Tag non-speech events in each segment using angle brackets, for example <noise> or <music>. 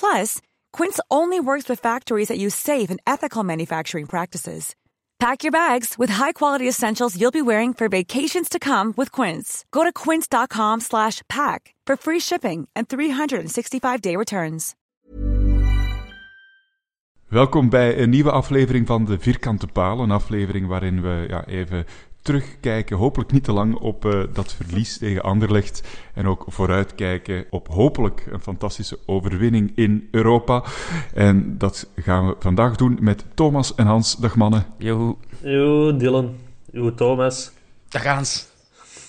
Plus, Quince only works with factories that use safe and ethical manufacturing practices. Pack your bags with high-quality essentials you'll be wearing for vacations to come with Quince. Go to quince.com/pack for free shipping and 365-day returns. Welkom bij een nieuwe aflevering van de Vierkante Paal, een aflevering waarin we ja, even terugkijken, hopelijk niet te lang, op uh, dat verlies tegen Anderlecht. En ook vooruitkijken op hopelijk een fantastische overwinning in Europa. En dat gaan we vandaag doen met Thomas en Hans. Dag mannen. Yo. Yo, Dylan. Yo, Thomas. Dag Hans.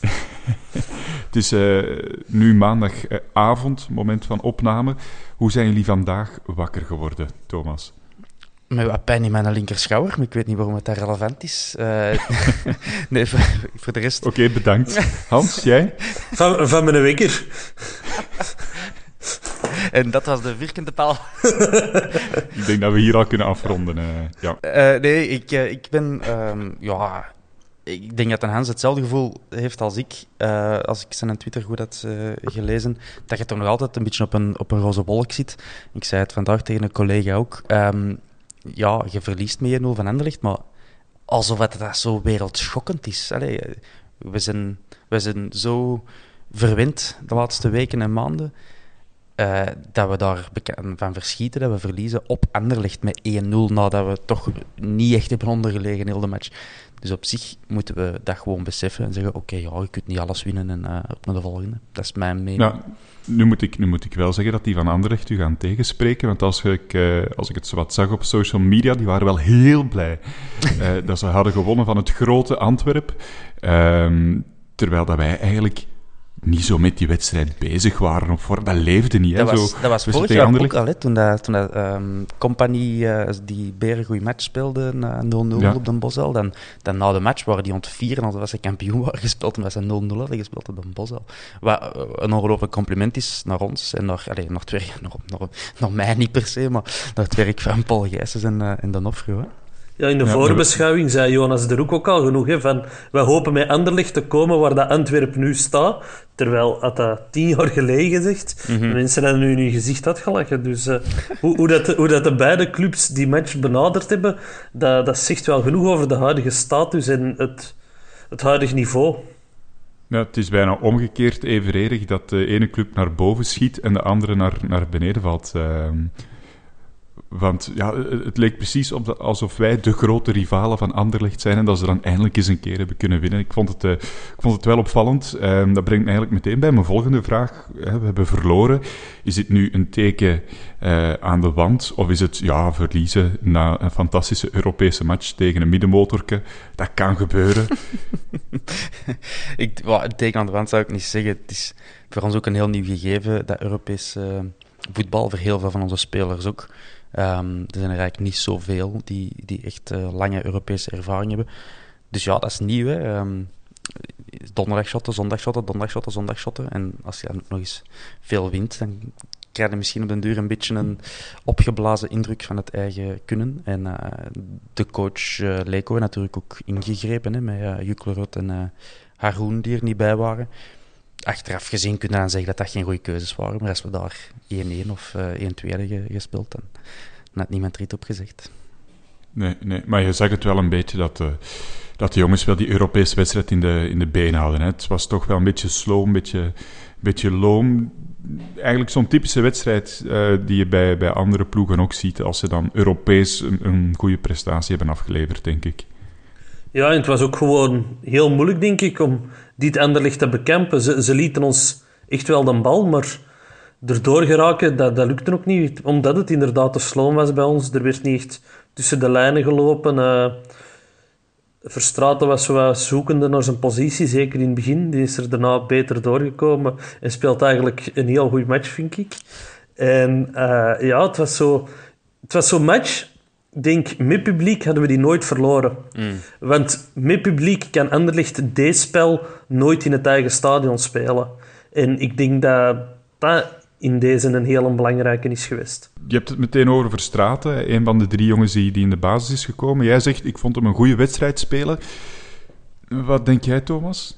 <laughs> Het is uh, nu maandagavond, moment van opname. Hoe zijn jullie vandaag wakker geworden, Thomas? Met wat pijn in mijn linkerschouder, maar ik weet niet waarom het daar relevant is. Uh, <laughs> nee, voor, voor, de rest... Oké, okay, bedankt. Hans, jij? Van, van mijn wekker. en dat was de vierkante paal. ik denk dat we hier al kunnen afronden. Uh, ja. Uh, nee, ik, ik ben... Um, ja, ik denk dat Hans hetzelfde gevoel heeft als ik, uh, als ik zijn Twitter goed had uh, gelezen, dat je toch nog altijd een beetje op een, op een roze wolk zit. Ik zei het vandaag tegen een collega ook. Um, ja, je verliest met 1-0 van Anderlecht, maar alsof het dat zo wereldschokkend is. Allee, we, zijn, we zijn zo verwend de laatste weken en maanden uh, dat we daar van verschieten, dat we verliezen op Anderlecht met 1-0, nadat we toch niet echt hebben ondergelegen heel de match. Dus op zich moeten we dat gewoon beseffen en zeggen: oké, okay, ja, je kunt niet alles winnen en uh, op naar de volgende. Dat is mijn mening. Ja, nu, moet ik, nu moet ik wel zeggen dat die van Anderlecht u gaan tegenspreken. Want als ik, uh, als ik het zo wat zag op social media, die waren wel heel blij uh, <laughs> dat ze hadden gewonnen van het grote Antwerp. Ehm, terwijl dat wij eigenlijk niet zo met die wedstrijd bezig waren. Of voor, dat leefde niet. Hè, dat, was, zo, dat was vorig jaar ook al, hè, toen, dat, toen dat, um, Compagnie uh, die Beren goede match speelde, 0-0 uh, ja. op de Bosel. Dan, dan na de match waren die ontvieren als ze kampioen waren gespeeld, omdat ze 0-0 hadden gespeeld op de Bosel. Wat een ongelooflijk compliment is naar ons en naar, allez, naar, het werk, <laughs> naar, naar, naar, mij niet per se, maar naar het werk van Paul Gijsens en, uh, en Danofrio. Ja, in de ja, voorbeschouwing zei Jonas de Roek ook al genoeg. Hè, van, we hopen met Anderlecht te komen waar dat Antwerp nu staat. Terwijl had dat tien jaar geleden gezegd. Mm -hmm. Mensen hebben nu in hun gezicht had gelachen. Dus uh, hoe, hoe, dat, hoe dat de beide clubs die match benaderd hebben, dat, dat zegt wel genoeg over de huidige status en het, het huidige niveau. Ja, het is bijna omgekeerd evenredig dat de ene club naar boven schiet en de andere naar, naar beneden valt. Uh, want ja, het leek precies alsof wij de grote rivalen van Anderlecht zijn en dat ze dan eindelijk eens een keer hebben kunnen winnen. Ik vond het, uh, ik vond het wel opvallend. Um, dat brengt me eigenlijk meteen bij mijn volgende vraag. we hebben verloren. Is dit nu een teken uh, aan de wand of is het ja, verliezen na een fantastische Europese match tegen een middenmotorke? Dat kan gebeuren. <laughs> ik, well, een teken aan de wand zou ik niet zeggen. Het is voor ons ook een heel nieuw gegeven, dat Europese voetbal, voor heel veel van onze spelers ook. Um, er zijn er eigenlijk niet zoveel die, die echt uh, lange Europese ervaring hebben. Dus ja, dat is nieuw. Hè. Um, donderdag shotten, zondag shotten, donderdag shotten, zondag shotten. En als je nog eens veel wint, dan krijg je misschien op den duur een beetje een opgeblazen indruk van het eigen kunnen. En uh, de coach uh, Leko natuurlijk ook ingegrepen hè, met uh, Juklerot en Haroon die er niet bij waren. Achteraf gezien kunnen we dan zeggen dat dat geen goede keuzes waren. Maar als we daar 1-1 of uh, 1-2 hadden gespeeld, dan had niemand er iets op gezegd. Nee, nee, maar je zag het wel een beetje dat, uh, dat de jongens wel die Europese wedstrijd in de, in de benen hadden. Hè. Het was toch wel een beetje slow, een beetje, beetje loom. Eigenlijk zo'n typische wedstrijd uh, die je bij, bij andere ploegen ook ziet als ze dan Europees een, een goede prestatie hebben afgeleverd, denk ik. Ja, en het was ook gewoon heel moeilijk, denk ik, om dit Anderlecht te bekampen. Ze, ze lieten ons echt wel de bal, maar erdoor geraken, dat, dat lukte ook niet. Omdat het inderdaad te sloom was bij ons. Er werd niet echt tussen de lijnen gelopen. Uh, Verstraten was zo zoekende naar zijn positie, zeker in het begin. Die is er daarna beter doorgekomen en speelt eigenlijk een heel goed match, vind ik. En uh, ja, het was zo... Het was zo'n match denk, met publiek hadden we die nooit verloren. Mm. Want met publiek kan Anderlecht deze spel nooit in het eigen stadion spelen. En ik denk dat dat in deze een heel belangrijke is geweest. Je hebt het meteen over Verstraten, een van de drie jongens die, die in de basis is gekomen. Jij zegt, ik vond hem een goede wedstrijd spelen. Wat denk jij, Thomas?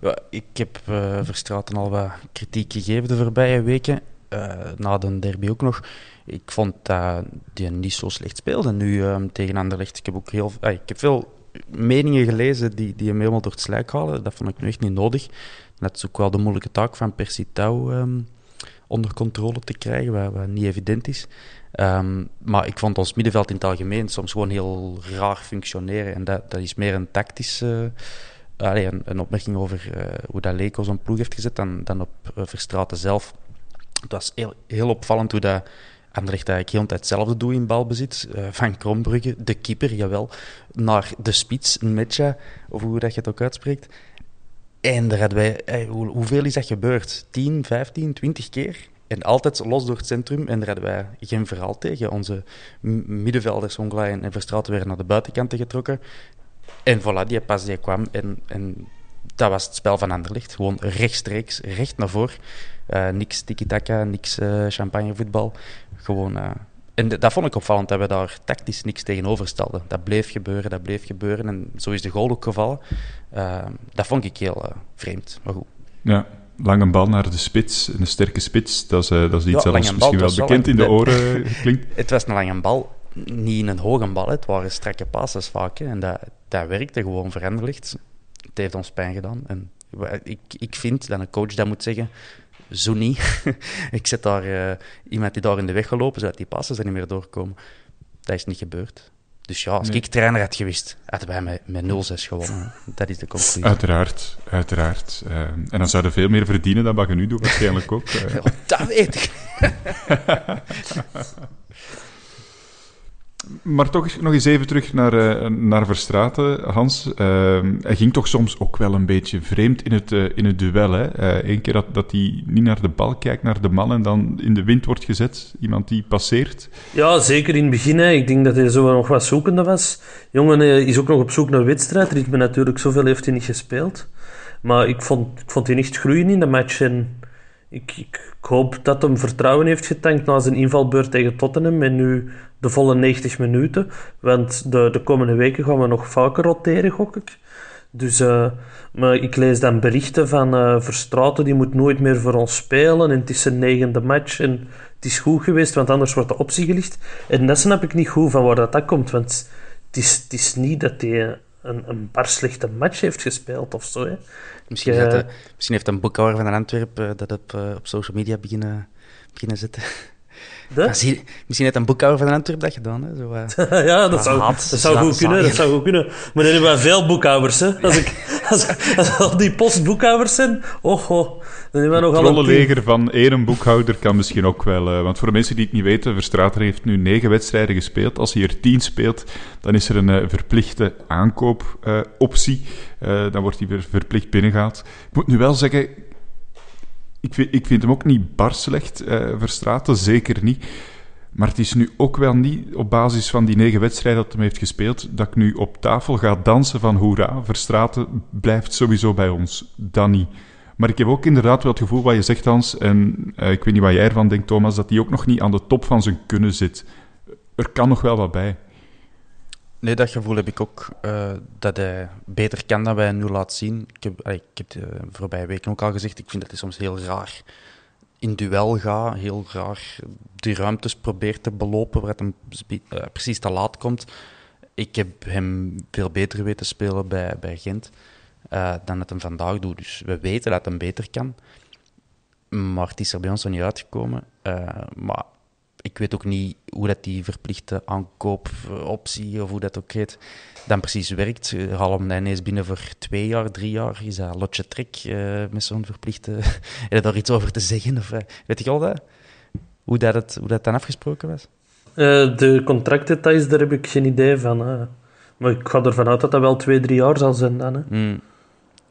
Ja, ik heb uh, Verstraten al wat kritiek gegeven de voorbije weken. Uh, na de derby ook nog ik vond dat die niet zo slecht speelde nu um, tegen Anderlecht. Ik heb ook heel, ah, ik heb veel meningen gelezen die, die hem helemaal door het slijk halen. Dat vond ik nu echt niet nodig. Dat is ook wel de moeilijke taak van Percy Tau um, onder controle te krijgen, wat, niet evident is. Um, maar ik vond ons middenveld in het algemeen soms gewoon heel raar functioneren. En dat, dat is meer een tactische... Uh, een, opmerking over hoe dat Leko zo'n ploeg heeft gezet dan, dan op uh, Verstraten zelf. Het was heel, opvallend hoe dat Anderlecht eigenlijk heel hetzelfde doet in balbezit. Uh, van Krombrugge, de keeper, jawel, naar de spits, Metja, of hoe dat je het ook uitspreekt. En daar hadden wij, hoe, hoeveel is dat gebeurd? 10, 15, 20 keer? En altijd los door het centrum. En daar hadden wij geen verhaal tegen. Onze middenvelders, Ongla en Verstraten, werden naar de buitenkanten getrokken. En voilà, die pas die kwam. En dat was het spel van Anderlecht. Gewoon rechtstreeks, recht naar voren. Uh, niks tiki-taka, niks uh, champagnevoetbal. Gewoon, uh, en dat vond ik opvallend, dat we daar tactisch niks tegenover stelden. Dat bleef gebeuren, dat bleef gebeuren. En zo is de goal ook gevallen. dat vond ik heel vreemd, maar goed. Ja, lange bal naar de spits, een sterke spits. Dat is, dat is iets ja, dat misschien wel bekend in de oren klinkt. <laughs> Het was een lange bal, niet een hoge bal. Het waren strakke passes vaak. Hè. En dat, dat werkte gewoon veranderlicht het heeft ons pijn gedaan. En ik, ik vind dat een coach dat moet zeggen, zo niet. <laughs> ik zet daar uh, iemand die daar in de weg gelopen, zodat die passen er niet meer doorkomen. Dat is niet gebeurd. Dus ja, als ik trainer had geweest, hadden wij met, met 0-6 gewonnen. Dat is de conclusie. Uiteraard, uiteraard. Uh, en dan zouden veel meer verdienen dan wat je nu doet, waarschijnlijk ook. <laughs> Uh. dat weet ik. <laughs> Maar toch nog eens even terug naar, uh, naar Verstraten, Hans. Uh, hij ging toch soms ook wel een beetje vreemd in het, uh, in het duel. Hè? Eén keer dat, dat hij niet naar de bal kijkt, naar de man en dan in de wind wordt gezet. Iemand die passeert. Ja, zeker in het begin. Ik denk dat hij zo nog wat zoekende was. Jongen is ook nog op zoek naar wedstrijdritme natuurlijk. Zoveel heeft hij niet gespeeld. Maar ik vond, ik vond hij echt groeien in de match. En ik, hoop dat hem vertrouwen heeft getankt na zijn invalbeurt tegen Tottenham. En nu de volle 90 minuten. Want de, de komende weken gaan we nog vaker roteren, gok ik. Dus, uh, maar ik lees dan berichten van uh, Verstraten, die moet nooit meer voor ons spelen. En het is zijn negende match en het is goed geweest, want anders wordt de optie gelicht. En dat snap ik niet goed van waar dat, dat komt. Want het is, het is niet dat hij een, een bar slechte match heeft gespeeld of zo. Hè. Misschien, uh, misschien heeft een boekhouder van Antwerpen dat op, op social media beginnen, beginnen zetten. Misschien heeft een boekhouder van Antwerp dat gedaan. Hè? Zo, uh, <laughs> ja, dat zou, dat zou goed kunnen. Dat zou goed kunnen. Maar dan hebben we veel boekhouders. Hè? Als, ik, <laughs> als, als al die postboekhouders zijn, oh, oh, dan hebben we nogal van één boekhouder kan misschien ook wel. Uh, want voor de mensen die het niet weten, Verstrater heeft nu negen wedstrijden gespeeld. Als hij er tien speelt, dan is er een uh, verplichte aankoopoptie. dan wordt hij weer verplicht binnengehaald. Ik moet nu wel zeggen, ik vind, ik vind hem ook niet bar slecht, uh, Verstraten, zeker niet. Maar het is nu ook wel niet op basis van die negen wedstrijden dat hij heeft gespeeld, dat ik nu op tafel ga dansen van hoera, Verstraten blijft sowieso bij ons. Dan niet. Maar ik heb ook inderdaad wel het gevoel wat je zegt, Hans, en uh, ik weet niet wat jij ervan denkt, Thomas, dat hij ook nog niet aan de top van zijn kunnen zit. Er kan nog wel wat bij. Nee, dat gevoel heb ik ook. Uh, dat hij beter kan dan wij nu laat zien. Ik heb, ik heb de voorbije weken ook al gezegd, ik vind dat hij soms heel raar in duel gaat. Heel raar die ruimtes probeert te belopen, waar het hem uh, precies te laat komt. Ik heb hem veel beter weten spelen bij, bij Gent uh, dan het hem vandaag doet. Dus we weten dat hij beter kan. Maar het is er bij ons nog niet uitgekomen. maar ik weet ook niet hoe dat die verplichte aankoopoptie, of hoe dat ook heet, dan precies werkt. Haal hem dan ineens binnen voor twee jaar, drie jaar. Is dat lotje trek uh, met zo'n verplichte... <laughs> Heb je daar iets over te zeggen? Of, weet je al dat? Hoe dat, het, hoe dat dan afgesproken was? Uh, de contractdetails, daar heb ik geen idee van. Maar ik ga ervan uit dat dat wel twee, drie jaar zal zijn dan. Hè. Mm.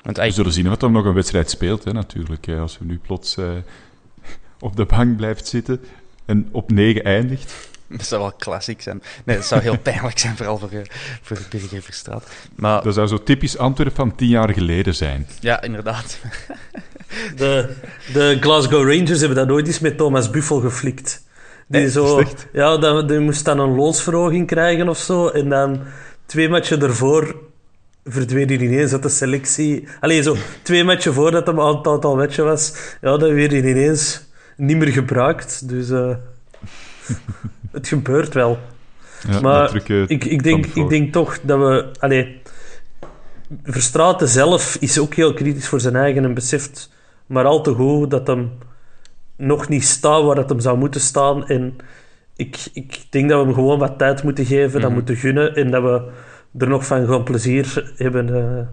Want eigenlijk... We zullen zien wat er nog een wedstrijd speelt, hè, natuurlijk. Als we nu plots <laughs> op de bank blijft zitten en op 9 eindigt. Dat zou wel klassiek zijn. Nee, dat zou heel <laughs> pijnlijk zijn, vooral voor, eh, voor de Birger Verstraat. Maar... Dat zou zo typisch Antwerpen van tien jaar geleden zijn. Ja, inderdaad. <laughs> De, de Glasgow Rangers hebben dat ooit eens met Thomas Buffel geflikt. Die, zo, ja, die moest dan een loonsverhoging krijgen of zo. En dan twee matchen ervoor verdween hij ineens uit de selectie. Alleen zo twee matchen voordat hem een aantal matchen was. Ja, dan weer ineens niet meer gebruikt. Dus uh, <laughs> het gebeurt wel. Ja, maar ik, ik, denk, ik denk toch dat we... Allee, Verstraten zelf is ook heel kritisch voor zijn eigen en beseft maar al te goed dat hem nog niet staat waar het hem zou moeten staan. En ik, ik denk dat we hem gewoon wat tijd moeten geven, dat mhm. moeten gunnen en dat we er nog van gewoon plezier hebben uh,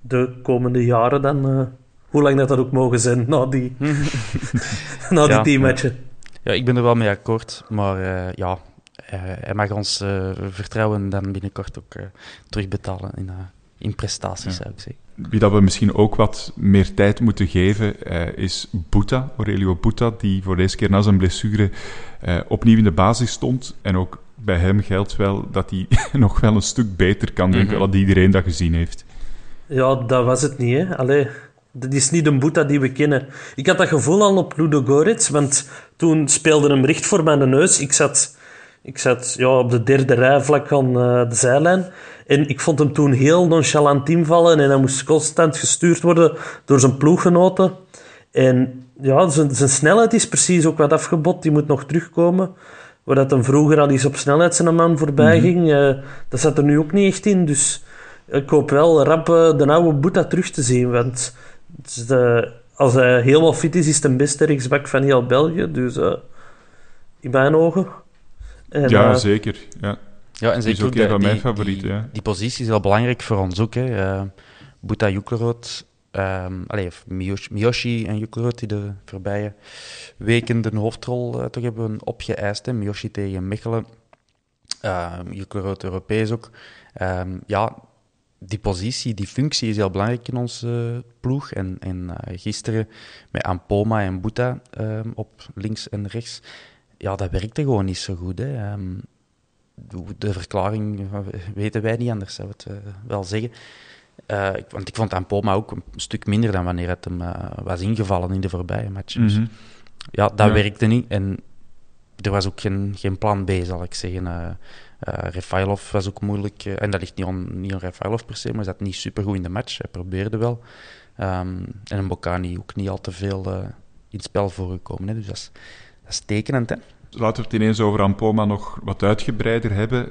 de komende jaren dan. Uh, hoe lang dat dat ook mogen zijn na die, <laughs> na die ja, teammatchen. Ja. ik ben er wel mee akkoord, maar uh, ja, uh, hij mag ons uh, vertrouwen dan binnenkort ook terugbetalen in, in prestaties, zou ik zeggen. Wie dat we misschien ook wat meer tijd moeten geven, is Boeta, Aurelio Boeta, die voor deze keer na zijn blessure opnieuw in de basis stond. En ook bij hem geldt wel dat hij <laughs> nog wel een stuk beter kan, denk ik, mm dat iedereen dat gezien heeft. Ja, dat was het niet, hè. Allee, dat is niet de Boeta die we kennen. Ik had dat gevoel al op Ludo Goritz, want toen speelde hem recht voor mijn neus. Ik zat, ik zat ja, op de derde rij vlak van uh, de zijlijn. En ik vond hem toen heel nonchalant invallen en hij moest constant gestuurd worden door zijn ploeggenoten. En ja, zijn, zijn snelheid is precies ook wat afgebot. Die moet nog terugkomen. Waar dat hem vroeger al eens op snelheid zijn man voorbij mhm. ging. Uh, dat zat er nu ook niet echt in. Dus ik hoop wel rap uh, de oude Boeta terug te zien. Want dus als hij helemaal fit is, is het de beste rechtsback van heel België. Dus uh, in mijn ogen. En, ja, uh, zeker. Ja. Ja, en zeker ook een van mijn favorieten. Die, ja. die, positie is heel belangrijk voor ons ook. Hè. Uh, Buta um, Miyoshi, en Juklerot, die de voorbije weken de hoofdrol toch hebben opgeëist. Hè. Miyoshi tegen Mechelen, uh, Juklerot Europees ook. Um, ja, die positie, die functie is heel belangrijk in onze ploeg. En, en uh, gisteren met Ampoma en ehm, op links en rechts, ja, dat werkte gewoon niet zo goed. Hè. De verklaring weten wij niet, anders zou het uh, wel zeggen. Uh, want ik vond Ampoma ook een stuk minder dan wanneer het hem was ingevallen in de voorbije matches. Mm Ja, dat werkte niet. En er was ook geen, geen plan B, zal ik zeggen. Uh, Refailov was ook moeilijk. Uh, en dat ligt niet aan, niet aan Refailov per se, maar zat niet super goed in de match. Hij probeerde wel. Um, en een Bocani ook niet al te veel uh, in het spel voorgekomen. Hè. Dus dat is, dat is tekenend. Hè. Laten we het ineens over Ampoma nog wat uitgebreider hebben.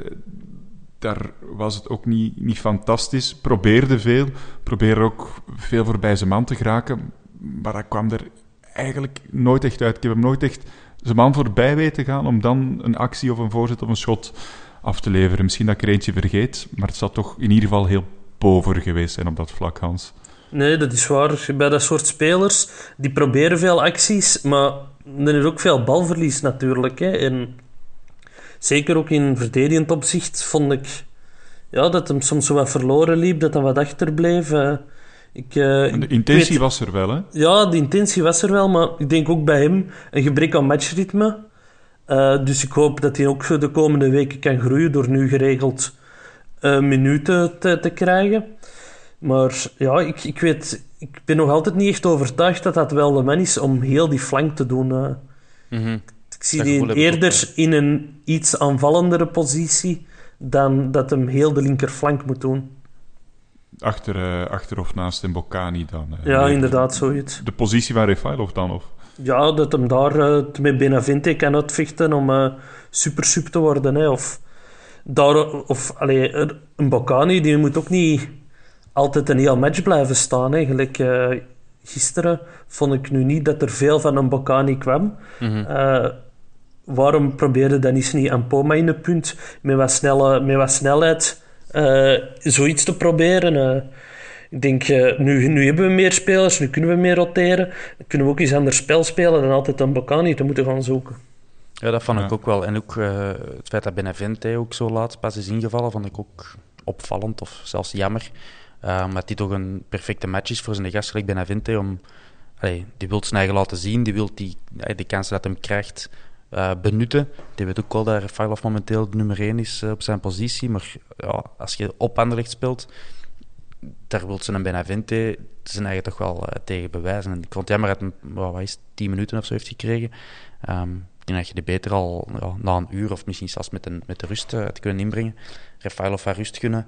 Daar was het ook niet, niet fantastisch. Probeerde veel. Probeerde ook veel voorbij zijn man te geraken. Maar dat kwam er eigenlijk nooit echt uit. Ik heb hem nooit echt zijn man voorbij weten gaan om dan een actie of een voorzet of een schot af te leveren. Misschien dat ik er eentje vergeet, maar het zal toch in ieder geval heel pover geweest zijn op dat vlak, Hans. Nee, dat is waar. Bij dat soort spelers, die proberen veel acties, maar er is ook veel balverlies natuurlijk. Hè. En zeker ook in verdedigend opzicht vond ik ja, dat hem soms zo wat verloren liep, dat hij wat achterbleef. Ik, uh, de intentie was er wel, hè? Ja, de intentie was er wel, maar ik denk ook bij hem een gebrek aan matchritme. Uh, dus ik hoop dat hij ook de komende weken kan groeien door nu geregeld uh, minuten te, te, krijgen. Maar ja, ik, ik weet, ik ben nog altijd niet echt overtuigd dat dat wel de man is om heel die flank te doen. Mm -hmm. Ik zie die eerder in een iets aanvallendere positie dan dat hem heel de linkerflank moet doen. Achter, uh, achter of naast Mbokani dan? Uh, ja, inderdaad, zoiets. De positie van Refailov dan? Of? Ja, dat hem daar uh, met Benavente kan uitvechten om super sub te worden. Hè. Of, daar, of allee, een Bocani die moet ook niet altijd een heel match blijven staan. Hè. Gelijk, gisteren vond ik nu niet dat er veel van een Bocani kwam. Mm waarom probeerde Danis niet aan Poma in het punt met wat, snelle, met wat snelheid uh, zoiets te proberen? Uh, ik denk, uh, nu, nu hebben we meer spelers, nu kunnen we meer roteren. Dan kunnen we ook eens ander spel spelen dan altijd een Bocani te moeten gaan zoeken. Ja, dat vond ik ook wel. En ook het feit dat Benavente ook zo laat pas is ingevallen, vond ik ook opvallend of zelfs jammer. Um, dat hij toch een perfecte match is voor zijn gast, gelijk Benavente, om... Allee, die wil zijn eigen laten zien, die wil die, die kansen dat hem krijgt uh, benutten. Die weet ook wel dat Rafailov momenteel nummer 1 is uh, op zijn positie. Maar ja, als je op Anderlecht speelt, daar wil ze een Benavente zijn eigen toch wel uh, tegen bewijzen. En ik vond het jammer dat hij wat is, 10 minuten of zo heeft gekregen. Um, ik denk je de beter al ja, na een uur of misschien zelfs met, een, met de rust kunnen inbrengen. Rafailov haar rust kunnen.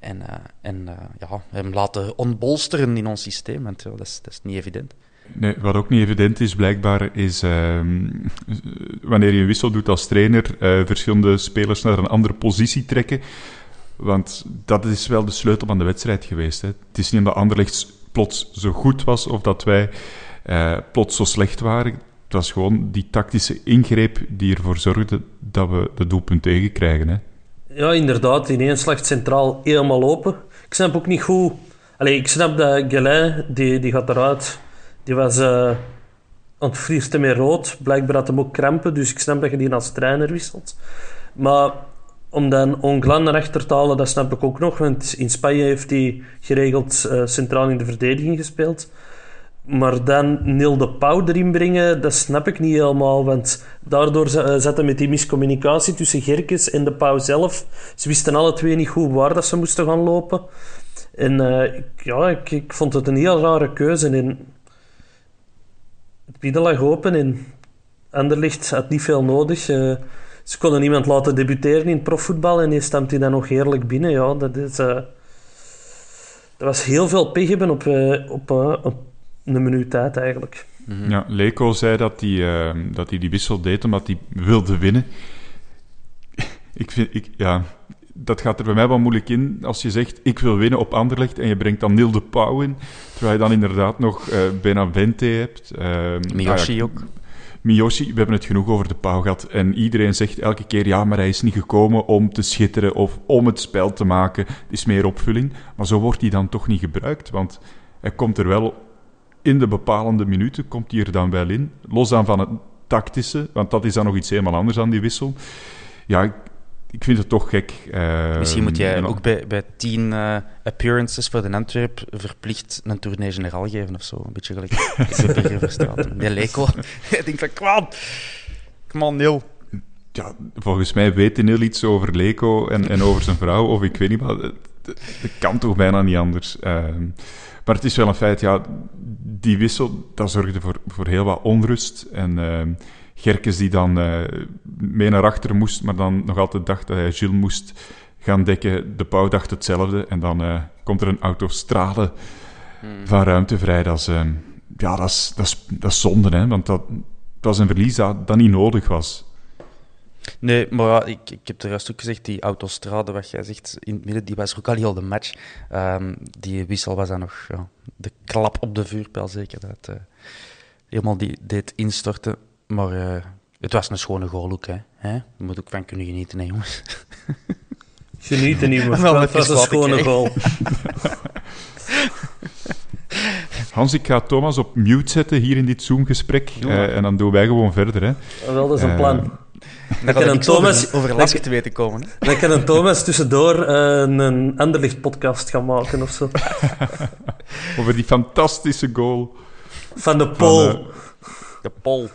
En, en ja, hem laten ontbolsteren in ons systeem. Want dat, is, dat is niet evident. Nee, wat ook niet evident is, blijkbaar, is uh, wanneer je een wissel doet als trainer, uh, verschillende spelers naar een andere positie trekken. Want dat is wel de sleutel van de wedstrijd geweest. Hè. Het is niet omdat Anderlecht plots zo goed was of dat wij uh, plots zo slecht waren. Het was gewoon die tactische ingreep die ervoor zorgde dat we de doelpunt tegenkrijgen. Hè. Ja, inderdaad. In één slag centraal helemaal open. Ik snap ook niet hoe... Allee, ik snap dat Gelin, die, die gaat eruit die was uh, aan met rood. Blijkbaar had hem ook krampen, dus ik snap dat je die als trainer wisselt. Maar om dan Onglan naar achter te halen, dat snap ik ook nog. Want in Spanje heeft hij geregeld uh, centraal in de verdediging gespeeld. Maar dan Nil de Pauw erin brengen, dat snap ik niet helemaal. Want daardoor eh, zat met die miscommunicatie tussen Gerkes en de Pauw zelf. Ze wisten alle twee niet goed waar dat ze moesten gaan lopen. En ja, ik, ik, vond het een heel rare keuze. En bieden lag open en Anderlicht had niet veel nodig. Uh, ze konden iemand laten debuteren in het profvoetbal en die stamt hij dan nog heerlijk binnen. Ja, dat is... Uh, er was heel veel pech hebben op, uh, op, op, een minuut tijd eigenlijk. Mm Ja, Leko zei dat hij, dat hij die wissel deed omdat hij wilde winnen. <laughs> ik vind... Ik, ja, dat gaat er bij mij wel moeilijk in als je zegt ik wil winnen op Anderlecht en je brengt dan Nil de Pauw in, terwijl je dan inderdaad nog uh, Benavente hebt. Uh, Miyoshi ah, ja, ook. Miyoshi, we hebben het genoeg over de Pauw gehad en iedereen zegt elke keer ja, maar hij is niet gekomen om te schitteren of om het spel te maken. Het is meer opvulling, maar zo wordt hij dan toch niet gebruikt, want hij komt er wel in de bepalende minuten, komt hij er dan wel in, los dan van het tactische, want dat is dan nog iets helemaal anders dan die wissel. Ja, ik vind het toch gek. Uh, Misschien moet jij ook bij, bij tien uh, appearances voor de Antwerp verplicht een tournee generaal geven of zo. Een beetje gelijk de Verstraat. Die Leko. ik denk van, kwam, kom on, Neil. Ja, volgens mij weet Neil iets over Leko en, en over zijn vrouw, of ik weet niet, maar dat, kan toch bijna niet anders. Uh, maar het is wel een feit, ja, die wissel, dat zorgde voor, voor heel wat onrust en ehm, Gerkes die dan uh, mee naar achteren moest, maar dan nog altijd dacht dat hij Gilles moest gaan dekken. De Pauw dacht hetzelfde. En dan uh, komt er een autostrade hmm. van ruimte vrij. Dat is, uh, ja, dat is, dat, is, dat is zonde, hè, want dat, dat was een verlies dat, dat niet nodig was. Nee, maar ja, ik, ik heb er juist ook gezegd, die autostrade, wat jij zegt, in het midden, die was ook al heel de match. Um, die wissel was dan nog ja, de klap op de vuurpijl, zeker. Dat uh, helemaal die deed instorten. Maar uh, het was een schone goal ook, hè. hè? Je moet ook van kunnen genieten, hè, jongens. Genieten niet, <laughs> maar het was een schone goal. <laughs> <laughs> Hans, ik ga Thomas op mute zetten hier in dit Zoom-gesprek. Uh, en dan doen wij gewoon verder. Hè. Wel, dat is een uh, plan. Dan kan een Thomas over, over te weten komen. Hè? Dan kan een Thomas tussendoor uh, een Anderlicht-podcast gaan maken of zo. over die fantastische goal. Van de Pol. Van, de Pol.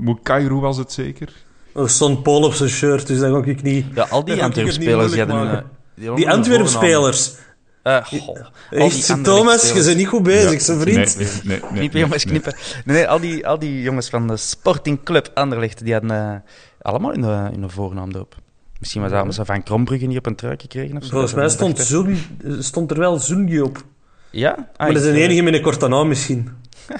Mukairu was het zeker? Er stond Paul op zijn shirt, dus dat ga ik niet... Ja, al die Antwerp-spelers hadden... Die, die Antwerp-spelers... Uh, Echt, Thomas, je bent niet goed bezig, ja. zijn vriend. Nee, nee, nee, knippen, jongens, knippen. Nee, nee, al, die, al die jongens van de Sporting Club Anderlecht, die hadden uh, allemaal in de, in de voornaam erop. Misschien was dat omdat ze Van Krombrugge niet op een trui gekregen of zo. Volgens mij stond, Zul, stond er wel Zungi op. Ja? Ah, maar dat is de eh, enige met een korte naam misschien. <laughs>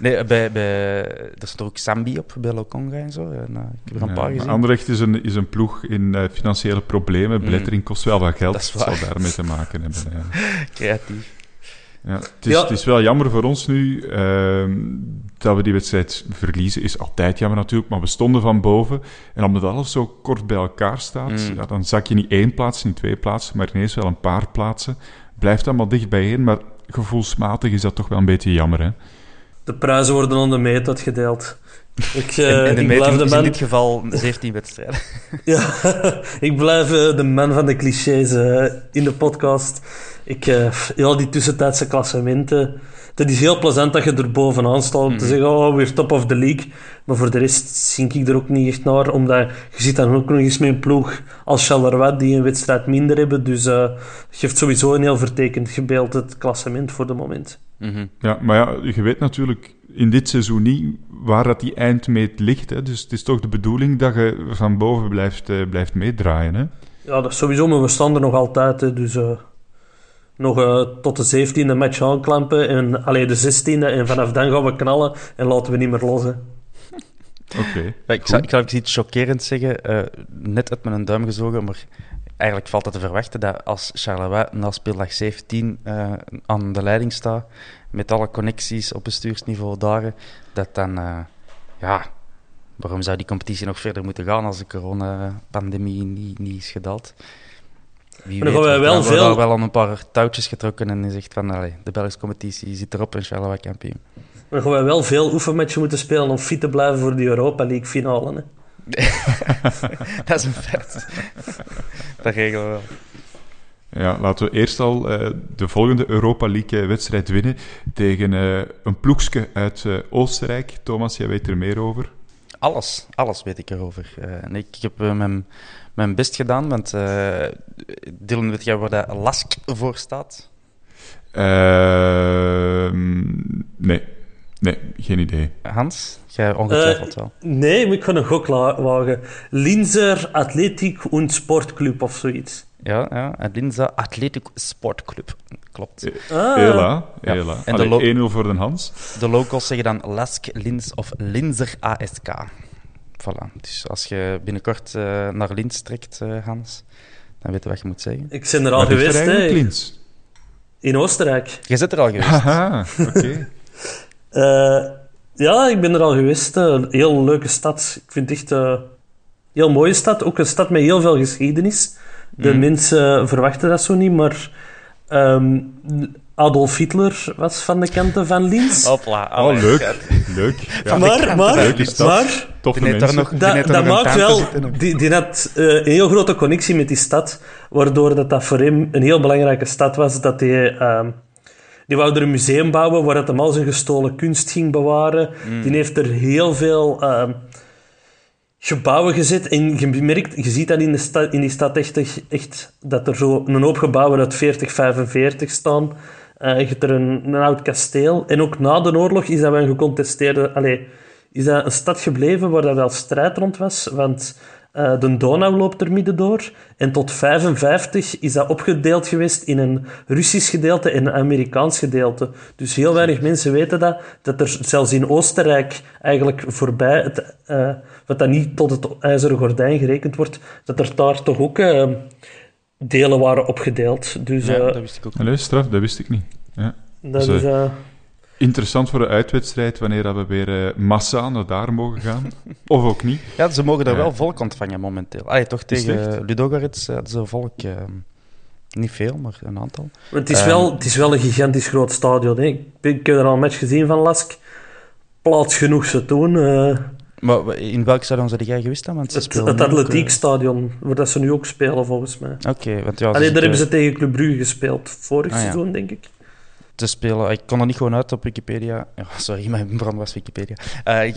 Nee, bij, bij, er stond ook Sambi op, bij Lokonga en zo. En, eh, ik heb er een Ja, paar gezien. Anderlecht is een, is een ploeg in eh, financiële problemen. Mm. Belettering kost wel wat geld. Dat is zal daarmee te maken hebben. Ja. <laughs> Creatief. Ja, het, is, Ja. het is wel jammer voor ons nu ehm, dat we die wedstrijd verliezen. Is altijd jammer natuurlijk, maar we stonden van boven. En omdat alles zo kort bij elkaar staat, Mm. ja, dan zak je niet één plaats, niet twee plaatsen, maar ineens wel een paar plaatsen. Blijft allemaal dicht bijeen, maar gevoelsmatig is dat toch wel een beetje jammer. Hè? De prijzen worden aan de meet uitgedeeld. Ik, eh, en, de ik meting blijf de is in man... dit geval 17 wedstrijden. <laughs> Ja, ik blijf eh, de man van de clichés eh, in de podcast. Ik, ja, die tussentijdse klassementen. Het is heel plezant dat je er bovenaan staat om te Mhm. zeggen, oh, weer top of the league. Maar voor de rest zink ik er ook niet echt naar, omdat je zit dan ook nog eens met een ploeg als Charleroi die een wedstrijd minder hebben. Dus het geeft sowieso een heel vertekend gebeeld, het klassement voor de moment. Mhm. Ja, maar ja, je weet natuurlijk in dit seizoen niet waar dat die eindmeet ligt. Hè? Dus het is toch de bedoeling dat je van boven blijft, eh, blijft meedraaien. Hè? Ja, dat is sowieso, maar we staan er nog altijd. Hè, dus eh, nog eh, tot de 17e match aanklampen. En alleen de 16e. En vanaf dan gaan we knallen en laten we niet meer los. Hè. Oké. Ja, ik, zou, ik iets chockerends zeggen, eh, net uit mijn duim gezogen, maar eigenlijk valt het te verwachten dat als Charleroi na speeldag 17 eh, aan de leiding staat, met alle connecties op bestuursniveau daar, dat dan, eh, ja, waarom zou die competitie nog verder moeten gaan als de coronapandemie niet, niet is gedaald? Wie Maar wij wel daar veel- wel aan een paar touwtjes getrokken en zegt van, allee, de Belgische competitie zit erop en Charleroi kampioen. Dan gaan we wel veel oefenmatchen moeten spelen om fit te blijven voor de Europa League finale. Hè. <laughs> dat is een feit. dat regelen we wel. Ja, laten we eerst al eh, de volgende Europa League-wedstrijd winnen tegen eh, een ploegske uit eh, Oostenrijk. Thomas, jij weet er meer over. Alles, alles weet ik erover. Eh, en ik, ik heb eh, mijn, mijn best gedaan, want eh Dylan, weet jij waar dat LASK voor staat? Ehm, nee. Nee, geen idee. Hans? Jij ongetwijfeld Eh, wel. Nee, maar ik ga een gok wagen. Linzer Athletic und Sportclub of zoiets. Ja, ja, en Linza Athletic Sportclub. Klopt. Ah, Hela, Ja. hela. En de Allee, lo- 1-0 voor de Hans. De locals zeggen dan LASK Linz of Linzer ASK. Voilà. Dus als je binnenkort eh, naar Linz trekt, eh, Hans, dan weet je wat je moet zeggen. Ik ben er al geweest, hè. Linz? In Oostenrijk. Je zit er al geweest. Haha, oké. <laughs> Eh, ja, ik ben er al geweest. eh, Een heel leuke stad. Ik vind het echt een heel mooie stad. Ook een stad met heel veel geschiedenis. De Mm. mensen verwachten dat zo niet, maar ehm, Adolf Hitler was van de kanten van Linz. Hopla. Oh, leuk. Leuk. Ja, maar, maar, maar Toffe Die mensen. nog, die dat, maakt wel... Die, die had eh, een heel grote connectie met die stad, waardoor dat, dat voor hem een heel belangrijke stad was, dat hij... ehm, die wou er een museum bouwen waar het hem al zijn gestolen kunst ging bewaren. Mm. Die heeft er heel veel ehm, gebouwen gezet. En je merkt, je ziet dat in, de stad, in die stad echt, echt dat er zo een hoop gebouwen uit 40, 45 staan. Eh, je hebt er een, een oud kasteel. En ook na de oorlog is dat wel een gecontesteerde... Allee, is dat een stad gebleven waar dat wel strijd rond was. Want eh, de Donau loopt er midden door. En tot 55 is dat opgedeeld geweest in een Russisch gedeelte en een Amerikaans gedeelte. Dus heel weinig mensen weten dat. Dat er zelfs in Oostenrijk eigenlijk voorbij, het, eh, wat dan niet tot het ijzeren gordijn gerekend wordt, dat er daar toch ook eh, delen waren opgedeeld. Dus Ja, dat wist ik ook. Allee, straf, dat wist ik niet. Ja. dat dus, is... eh, Interessant voor de uitwedstrijd wanneer dat we weer eh, massaal naar daar mogen gaan. <laughs> of ook niet. Ja, ze mogen daar wel volk ontvangen momenteel. Allee, toch tegen Ludogorets hadden ze volk. eh, niet veel, maar een aantal. Het is, wel, het is wel een gigantisch groot stadion. Hè. Ik, heb er al een match gezien van Lask. Plaats genoeg ze toen. eh, Maar in welk stadion zijn jij geweest dan? Want ze het het eh, atletiekstadion, waar dat ze nu ook spelen volgens mij. Oké, want ja, daar hebben ze tegen Club Brugge gespeeld, vorig Ah, ja. seizoen denk ik. Te spelen. Ik kon er niet gewoon uit op Wikipedia. Sorry, mijn bron was Wikipedia. Eh, <laughs> ik,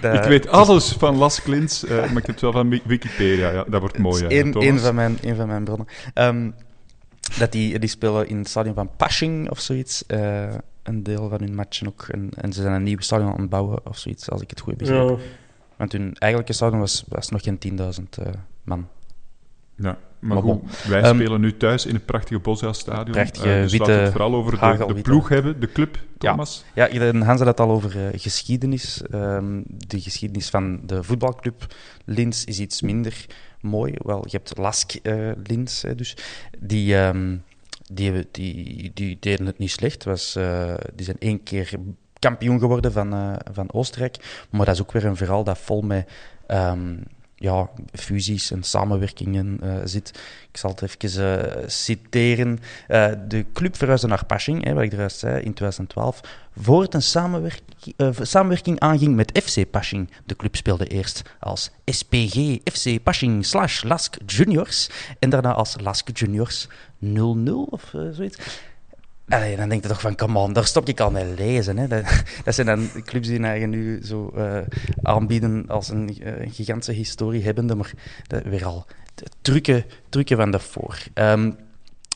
de- ik weet alles van Las Klins, eh, maar ik heb het wel van Wi- Wikipedia. Ja, dat wordt mooi. Het Ja, één van mijn, één van mijn bronnen. Ehm, dat die, die spelen in het stadion van Pasching of zoiets. eh, een deel van hun matchen ook. En, en ze zijn een nieuw stadion aan het bouwen of zoiets, als ik het goed. Ja. Want hun eigenlijke stadion was, was nog geen 10.000 man. Ja, maar, Maar goed, bon. wij Ehm, spelen nu thuis in het prachtige Bosja-stadion. prachtige Eh, dus witte laten we het vooral over de, ploeg hebben, de club, Ja. Thomas. Ja, de Hans had het al over eh, geschiedenis. Ehm, de geschiedenis van de voetbalclub Lins is iets minder mooi. Wel, je hebt Lask eh Lins, dus. Die, ehm, die, die, die deden het niet slecht. Was, die zijn één keer kampioen geworden van, van Oostenrijk. Maar dat is ook weer een verhaal dat vol met... ja, fusies en samenwerkingen eh, zit. Ik zal het even eh, citeren. Eh, de club verhuisde naar Pasching, hè, wat ik eruit zei, in 2012, voor het een samenwerk eh, samenwerking aanging met FC Pasching. De club speelde eerst als SPG FC Pasching slash Lask Juniors en daarna als Lask Juniors 00 of zoiets. Allee, dan denk je toch van, come on, daar stop ik al mee lezen. Hè. Dat, zijn dan clubs die eigenlijk nu zo eh, aanbieden als een, eh, een gigantische historie hebbende, maar dat, weer al trucken, trucken van daarvoor. Ehm,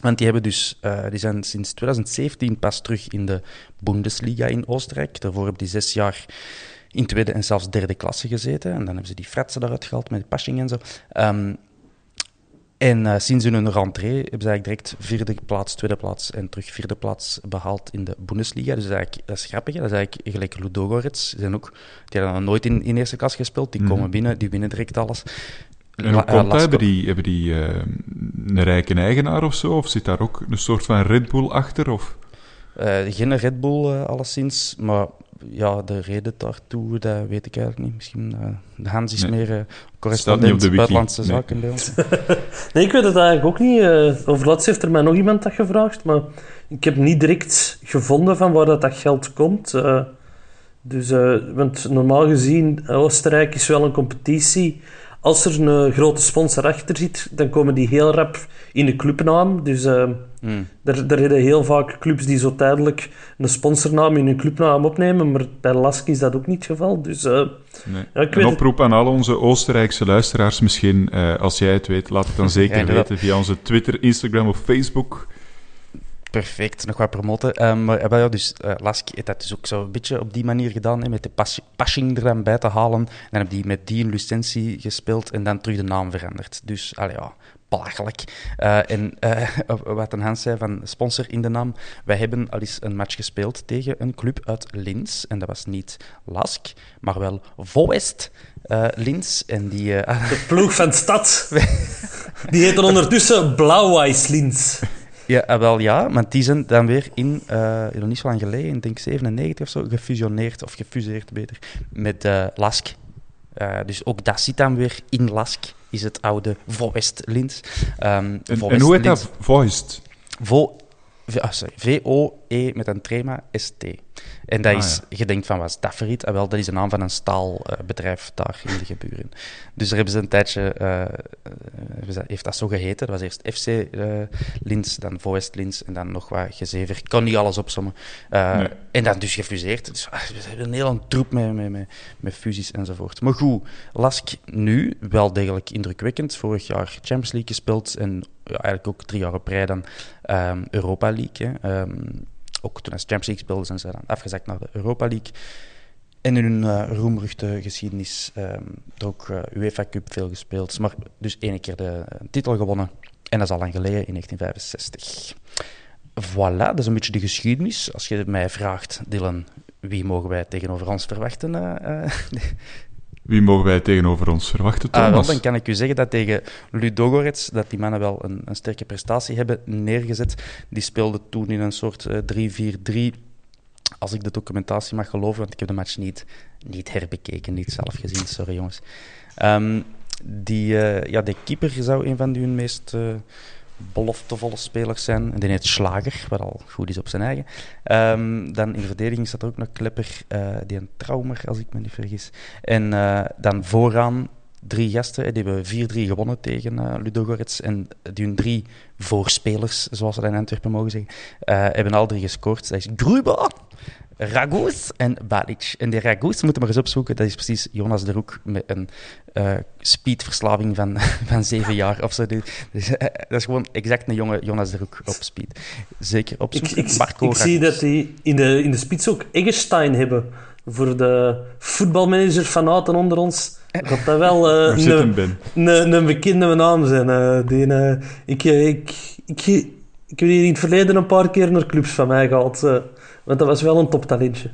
want die, hebben dus, eh, die zijn sinds 2017 pas terug in de Bundesliga in Oostenrijk. Daarvoor hebben die zes jaar in tweede en zelfs derde klasse gezeten. En dan hebben ze die fratsen daaruit gehaald met Pasching en zo. Ehm, en eh, sinds hun rentree hebben ze eigenlijk direct vierde plaats, tweede plaats en terug vierde plaats behaald in de Bundesliga. Dus dat is, eigenlijk, dat is grappig. hè. Dat is eigenlijk gelijk Ludogorets. Die, zijn ook, die hadden nog nooit in, in eerste klas gespeeld. Die Mhm. komen binnen, die winnen direct alles. En hoe eh, komt dat? Hebben die, hebben die eh, een rijke eigenaar of zo? Of zit daar ook een soort van Red Bull achter? Of? Geen Red Bull, alleszins. Maar ja, de reden daartoe, dat weet ik eigenlijk niet. Misschien uh, de Hans is Nee. meer uh, correspondent buitenlandse Nee. zaken bij ons. <laughs> Nee, ik weet het eigenlijk ook niet. Eh, over laatst heeft er mij nog iemand dat gevraagd, maar ik heb niet direct gevonden van waar dat, dat geld komt. Eh, dus, eh, want normaal gezien, Oostenrijk is wel een competitie. Als er een grote sponsor achter zit, dan komen die heel rap in de clubnaam. Dus eh Hmm. er, er zijn heel vaak clubs die zo tijdelijk een sponsornaam in hun clubnaam opnemen, maar bij Lask is dat ook niet het geval. Dus eh, Nee. Ja, ik weet een het. oproep aan al onze Oostenrijkse luisteraars misschien. eh, als jij het weet, laat het dan <laughs> zeker Ja, weten via onze Twitter, Instagram of Facebook. Perfect, nog wat promoten. Ehm, maar eh, ja, dus eh, Lask heeft dat dus ook zo een beetje op die manier gedaan, hè, met de pas- passing er dan bij te halen. Dan heb die met die een licentie gespeeld en dan terug de naam veranderd. Dus, allee, ja, belachelijk. En <laughs> wat een Hans zei van sponsor in de naam. Wij hebben al eens een match gespeeld tegen een club uit Linz. En dat was niet Lask, maar wel Voest eh Linz. En die... <laughs> de ploeg van de stad, <laughs> die heet dan ondertussen Blauw-Weiss-Linz. Ja, eh, wel ja, maar die zijn dan weer in, nog niet zo lang geleden, ik denk 97 of zo, gefusioneerd, of gefuseerd beter, met eh, Lask. Dus ook dat zit dan weer in Lask, is het oude Voest Linz. Ehm, En, Voest en hoe heet dat? Voiced. Vo, ah, sorry, V-O-E met een trema S-T. En dat Ah, is, je denkt van, wat is dat? Ah, wel, dat is de naam van een staalbedrijf daar in de geburen. Dus daar hebben ze een tijdje, eh, eh, heeft dat zo geheten. Dat was eerst FC eh Linz, dan Voest Linz en dan nog wat gezever. Ik kan niet alles opzommen. Eh, Nee. En dan dus gefuseerd. Dus ah, we hebben een hele troep met, met, met, met fusies enzovoort. Maar goed, Lask nu wel degelijk indrukwekkend. Vorig jaar Champions League gespeeld en ja, eigenlijk ook drie jaar op rij dan ehm, Europa League. Hè. Ehm, ook toen als Champions League speelden, zijn ze afgezakt naar de Europa League. En in hun eh roemruchte geschiedenis er ook eh, UEFA Cup veel gespeeld. Maar dus één keer de eh, titel gewonnen. En dat is al lang geleden, in 1965. Voilà, dat is een beetje de geschiedenis. Als je mij vraagt, Dylan, wie mogen wij tegenover ons verwachten? Eh, eh, Wie mogen wij tegenover ons verwachten, Ah, wel, Thomas? dan kan ik u zeggen dat tegen Ludogorets, dat die mannen wel een, een sterke prestatie hebben neergezet. Die speelden toen in een soort eh, 3-4-3, als ik de documentatie mag geloven, want ik heb de match niet, niet herbekeken, niet zelf gezien, sorry jongens. Ehm, die, eh, ja, de keeper zou een van hun meest eh, beloftevolle spelers zijn. En die heet Slager, wat al goed is op zijn eigen. Ehm, dan in verdediging staat er ook nog Klepper, eh, die een Traumer, als ik me niet vergis. En eh, dan vooraan drie gasten. eh, Die hebben 4-3 gewonnen tegen eh Ludogorets. En die hun drie voorspelers, zoals ze dat in Antwerpen mogen zeggen, hebben al drie gescoord. Dat is Gruba, Ragoes en Balic. En die Ragoes moeten we maar eens opzoeken. Dat is precies Jonas de Roek met een eh, speedverslaving van, <laughs> van zeven jaar of zo. Dus, eh, dat is gewoon exact een jonge Jonas de Roek op speed. Zeker Ik, opzoeken. ik, Marco ik zie dat die in de, in de spits ook Eggestein hebben. voor de voetbalmanager van Houten onder ons gaat dat wel eh, een, een, een bekende naam zijn. eh. die, eh, ik, ik, ik, ik heb hier in het verleden een paar keer naar clubs van mij gehaald. Want dat was wel een toptalentje.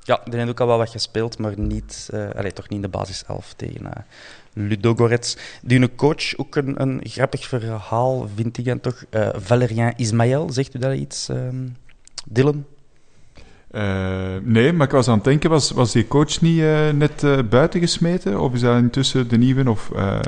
Ja, die heeft ook al wel wat gespeeld, maar niet, eh allee, toch niet in de basis 11 tegen eh Ludogorets. Die een coach, ook een, een grappig verhaal, vind ik dan toch. Eh Valérien Ismaël, zegt u dat iets, ehm Dylan? Eh, nee, maar ik was aan het denken, was, was die coach niet eh, net eh, buiten gesmeten? Of is dat intussen de nieuwe? Of, eh,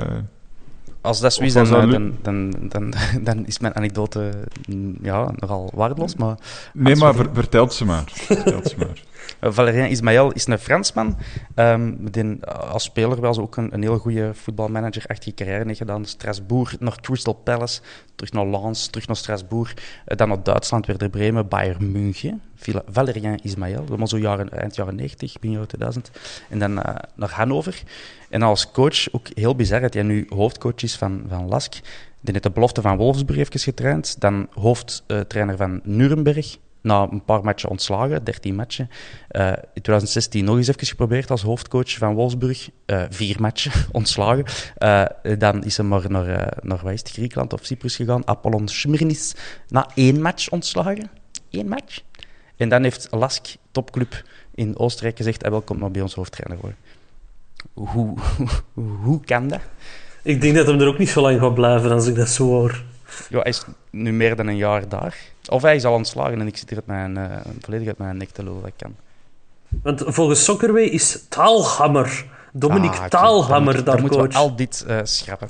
Als dat zo is, dan, eh, Lu- dan, dan, dan, <laughs> dan is mijn anekdote mm, ja, nogal waardeloos. Maar nee, maar ver- vertelt ze maar. Vertelt ze maar. Uh, Valérien Ismaël is een Fransman. uh, als speler wel ook een, een heel goede voetbalmanager achtige carrière heeft gedaan. Strasbourg, naar Crystal Palace, terug naar Lens, terug naar Strasbourg. Uh, dan naar Duitsland, Werder Bremen, Bayern München. Valérien Ismaël, allemaal zo jaren, eind jaren 90, begin jaren 2000. En dan naar Hannover. En als coach, ook heel bizar dat hij nu hoofdcoach is van, van Lask. Die heeft de belofte van Wolfsburg even getraind. Dan hoofdtrainer van Nuremberg na een paar matchen ontslagen, 13 matchen. Uh, in 2016 nog eens even geprobeerd als hoofdcoach van Wolfsburg. Uh, vier matchen <laughs> ontslagen. Uh, dan is hij maar naar, naar wat is het, Griekenland of Cyprus gegaan. Apollon Smyrnis. Na één match ontslagen. Eén match. En dan heeft Lask, topclub in Oostenrijk, gezegd: hij wil komt maar bij ons hoofdtrainer worden. Hoe, hoe, <laughs> hoe kan dat? Ik denk dat hem er ook niet zo lang gaat blijven als ik dat zo hoor. Ja, hij is nu meer dan een jaar daar. Of hij is al ontslagen en ik zit hier uit mijn, uh, volledig uit mijn nek te lullen. Dat kan. Want volgens Soccerway is Taalhammer, Dominique Ah. Taalhammer, daar coach. moeten we al dit uh, schrappen.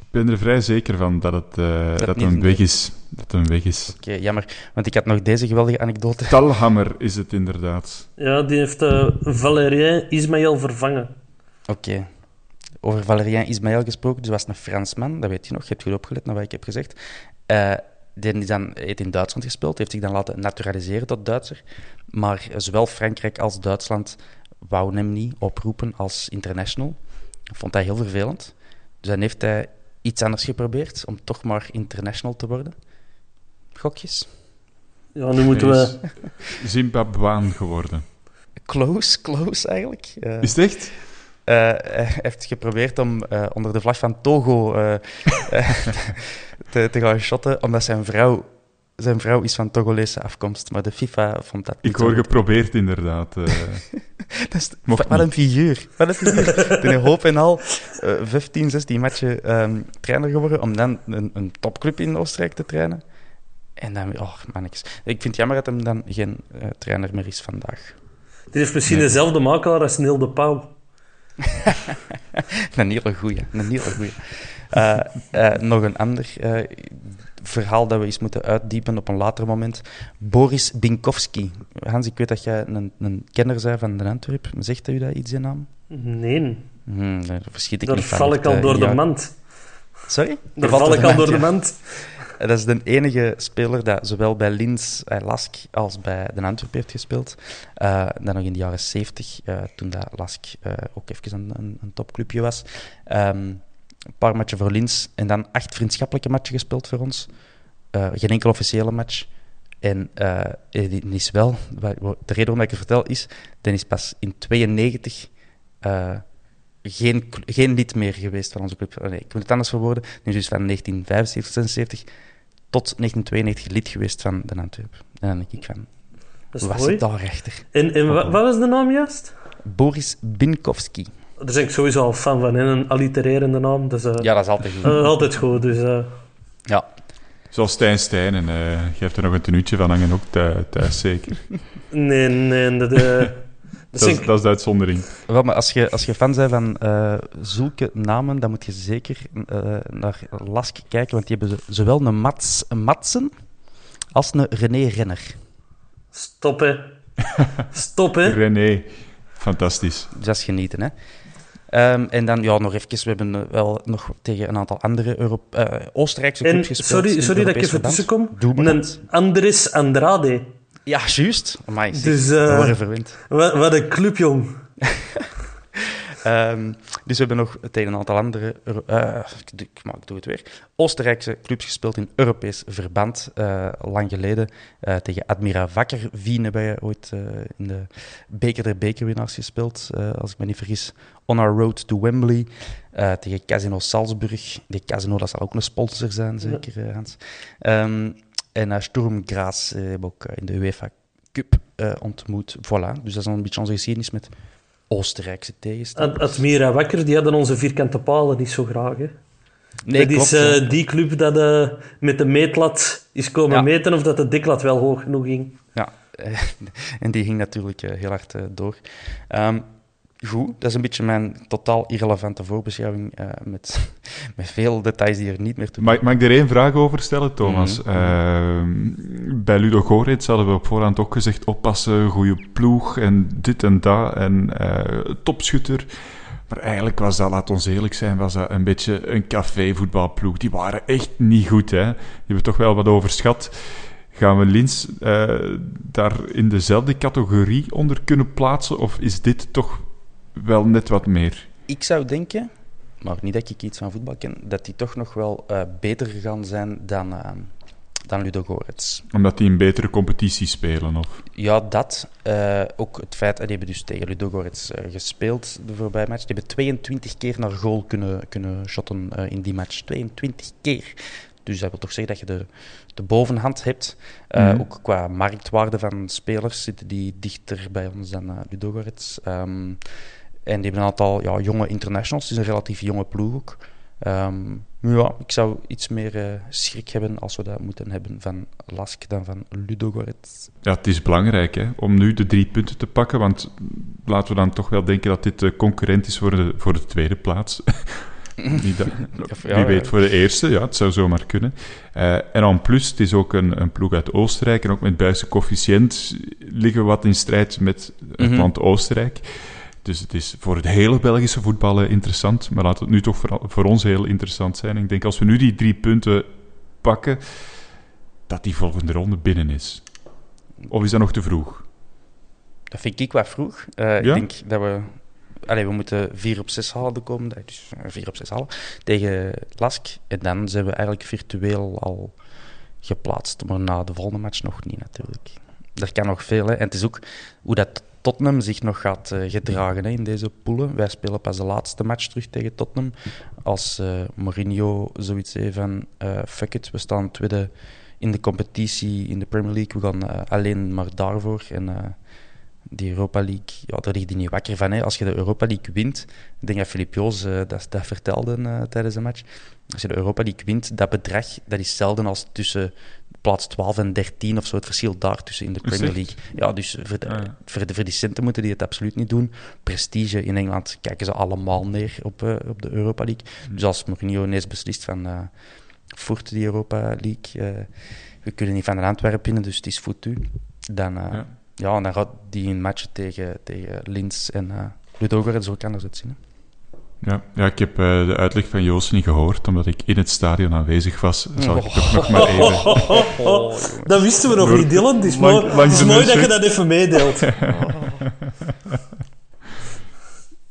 Ik ben er vrij zeker van dat het uh, dat een een- weg is. Dat een weg is. Oké, jammer. Want ik had nog deze geweldige anekdote. <laughs> Talhammer is het inderdaad. Ja, die heeft uh, Valérien Ismaël vervangen. Oké. Over Valérien Ismaël gesproken, dus was een Fransman, dat weet je nog, je hebt goed opgelet naar wat ik heb gezegd. Uh, die is dan, heeft in Duitsland gespeeld, heeft zich dan laten naturaliseren tot Duitser. Maar zowel Frankrijk als Duitsland wouden hem niet oproepen als international. Dat vond hij heel vervelend. Dus dan heeft hij iets anders geprobeerd om toch maar international te worden. Gokjes? Ja, nu moeten we... is Zimbabweaan geworden. Close, close eigenlijk. Uh, Is het echt? Uh, hij heeft geprobeerd om uh, onder de vlag van Togo uh, <laughs> te, te, gaan shotten, omdat zijn vrouw, zijn vrouw is van Togolese afkomst. Maar de FIFA vond dat niet Ik hoor geprobeerd, inderdaad. <laughs> dat is, wat een figuur. Wat een figuur. Toen hoop en al 15, 16 matchen um, trainer geworden, om dan een, een topclub in Oostenrijk te trainen. En dan, oh mannetjes. Ik vind het jammer dat hem dan geen trainer meer is vandaag. Dit heeft misschien nee. dezelfde makelaar als Neil de Pauw. <laughs> een hele goeie, een hele goeie. Uh, uh, nog een ander uh, verhaal dat we eens moeten uitdiepen op een later moment. Boris Binkowski. Hans, ik weet dat jij een, een kenner bent van de Antwerp. Zegt u dat iets, in naam? Nee. Hmm, daar verschiet ik daar niet van. val ik al door de mand. Sorry? Daar val ik al door de mand. Dat is de enige speler dat zowel bij Linz, uh, Lask als bij de Antwerp heeft gespeeld. Uh, dan nog in de jaren 70, uh, toen dat Lask ook even een, een, een topclubje was. Um, een paar matchen voor Linz en dan acht vriendschappelijke matchen gespeeld voor ons. Geen enkel officiële match. En uh, is wel, de reden waarom ik het vertel is, die is pas in 92 uh, geen, geen lid meer geweest van onze club. Nee, ik moet het anders verwoorden. Nu is dus van 1975, 76 tot 1992 lid geweest van de Antwerp. En dan denk ik van, was mooi. het daar rechter? En, en wat, wat was de naam juist? Boris Binkowski. Daar ben ik sowieso al fan van, hè? een allitererende naam. Dus, uh, ja, dat is altijd goed. Uh, altijd goed, dus... Uh... Ja. Zoals Stijn Stijn, en uh, je hebt er nog een tenuutje van hangen ook thuis, zeker? Nee, nee, dat... dat, dat, is, dat is de uitzondering. Wel, maar als je, als je fan bent van uh, zulke namen, dan moet je zeker uh, naar Lask kijken, want die hebben zowel een, Mats, een Matsen als een René Renner. Stop, hè. Stop, hè. <laughs> René. Fantastisch. Dus dat is genieten, hè. Um, en dan ja, nog even, we hebben wel nog tegen een aantal andere uh, Oostenrijkse clubs en, gespeeld. Sorry, sorry dat ik even tussenkom. Een Andres Andrade. Ja, juist. Amai, dus, uh, worden verwend. Wat, wat een club, jong. um, <laughs> Dus we hebben nog tegen een aantal andere, uh, ik, ik, ik, doe het weer, Oostenrijkse clubs gespeeld in Europees verband. Uh, lang geleden tegen Admira Wakker Wien hebben wij ooit in de beker der bekerwinnaars gespeeld, als ik me niet vergis. On our road to Wembley tegen Casino Salzburg. Die Casino, dat zal ook een sponsor zijn, zeker Hans. Um, en uh, Sturm Graz hebben we ook in de UEFA Cup ontmoet. Voilà, dus dat is een beetje onze geschiedenis met Oostenrijkse tegenstanders. Admira Wakker, die hadden onze vierkante palen niet zo graag. Hè? Nee, dat klopt, is die club dat met de meetlat is komen ja. meten of dat de diklat wel hoog genoeg ging. Ja, <laughs> en die ging natuurlijk heel hard door. Um, goed, dat is een beetje mijn totaal irrelevante voorbeschouwing uh, met, <laughs> met veel details die er niet meer toe mag, mag ik er één vraag over stellen, Thomas? Mm -hmm. uh, bij Ludo Goretz hadden we op voorhand ook gezegd oppassen, goede ploeg en dit en dat en uh, topschutter. Maar eigenlijk was dat, laat ons eerlijk zijn, was dat een beetje een café-voetbalploeg. Die waren echt niet goed, hè. Die hebben toch wel wat overschat. Gaan we Lins daar in dezelfde categorie onder kunnen plaatsen? Of is dit toch wel net wat meer. Ik zou denken, maar niet dat ik iets van voetbal ken, dat die toch nog wel uh, beter gaan zijn dan, uh, dan Ludo. Omdat die een betere competitie spelen? Of? Ja, dat. Uh, ook het feit, die hebben dus tegen Ludo Gorets gespeeld de voorbije match. Die hebben 22 keer naar goal kunnen, kunnen shotten in die match. 22 keer. Dus dat wil toch zeggen dat je de, de bovenhand hebt. Uh, mm -hmm. Ook qua marktwaarde van spelers zitten die dichter bij ons dan uh, Ludo Gorets. Um, en die hebben een aantal ja, jonge internationals. Het is een relatief jonge ploeg ook. Um, ja, ik zou iets meer uh, schrik hebben als we dat moeten hebben van Lask dan van Ludogorets. Ja, het is belangrijk hè, om nu de drie punten te pakken. Want laten we dan toch wel denken dat dit concurrent is voor de, voor de tweede plaats. <laughs> Wie, dat, wie weet voor de eerste, ja, het zou zomaar kunnen. Uh, en en plus, het is ook een, een ploeg uit Oostenrijk. En ook met Buisse coëfficiënt liggen we wat in strijd met het mm -hmm. land Oostenrijk. Dus het is voor het hele Belgische voetballen interessant. Maar laat het nu toch voor, voor ons heel interessant zijn. Ik denk als we nu die drie punten pakken, dat die volgende ronde binnen is. Of is dat nog te vroeg? Dat vind ik wat vroeg. Uh, ja? Ik denk dat we... Allee, we moeten 4 op 6 halen de komende dag. Dus 4 op 6 halen tegen Lask. En dan zijn we eigenlijk virtueel al geplaatst. Maar na de volgende match nog niet natuurlijk. Er kan nog veel. Hè. En het is ook hoe dat Tottenham zich nog gaat uh, gedragen hè, in deze poelen. Wij spelen pas de laatste match terug tegen Tottenham. Als uh, Mourinho zoiets heeft van uh, fuck it, we staan tweede in de competitie in de Premier League. We gaan alleen maar daarvoor. En die Europa League, ja, daar ligt hij niet wakker van. Hè. Als je de Europa League wint, ik denk dat Filip Joos dat, dat vertelde tijdens de match. Als je de Europa League wint, dat bedrag dat is zelden als tussen plaats 12 en 13 of zo, het verschil daartussen in de Premier League. Ja, dus voor, de, ah, ja. voor, de, voor die centen moeten die het absoluut niet doen. Prestige in Engeland kijken ze allemaal neer op, uh, op de Europa League. Mm. Dus als Mourinho ineens beslist van uh, voert die Europa League, uh, we kunnen niet van de Antwerpen winnen, dus het is foutu. Dan, ja. ja. dan gaat die een match tegen, tegen Linz en Ludogorets zo kan het zien. Ja, ja, ik heb uh, de uitleg van Joost niet gehoord, omdat ik in het stadion aanwezig was. Zal ik toch nog maar even... Oh, <laughs> dat wisten we nog niet, Dylan. Het is, mooi, het is mooi dat je dat even meedeelt. <laughs>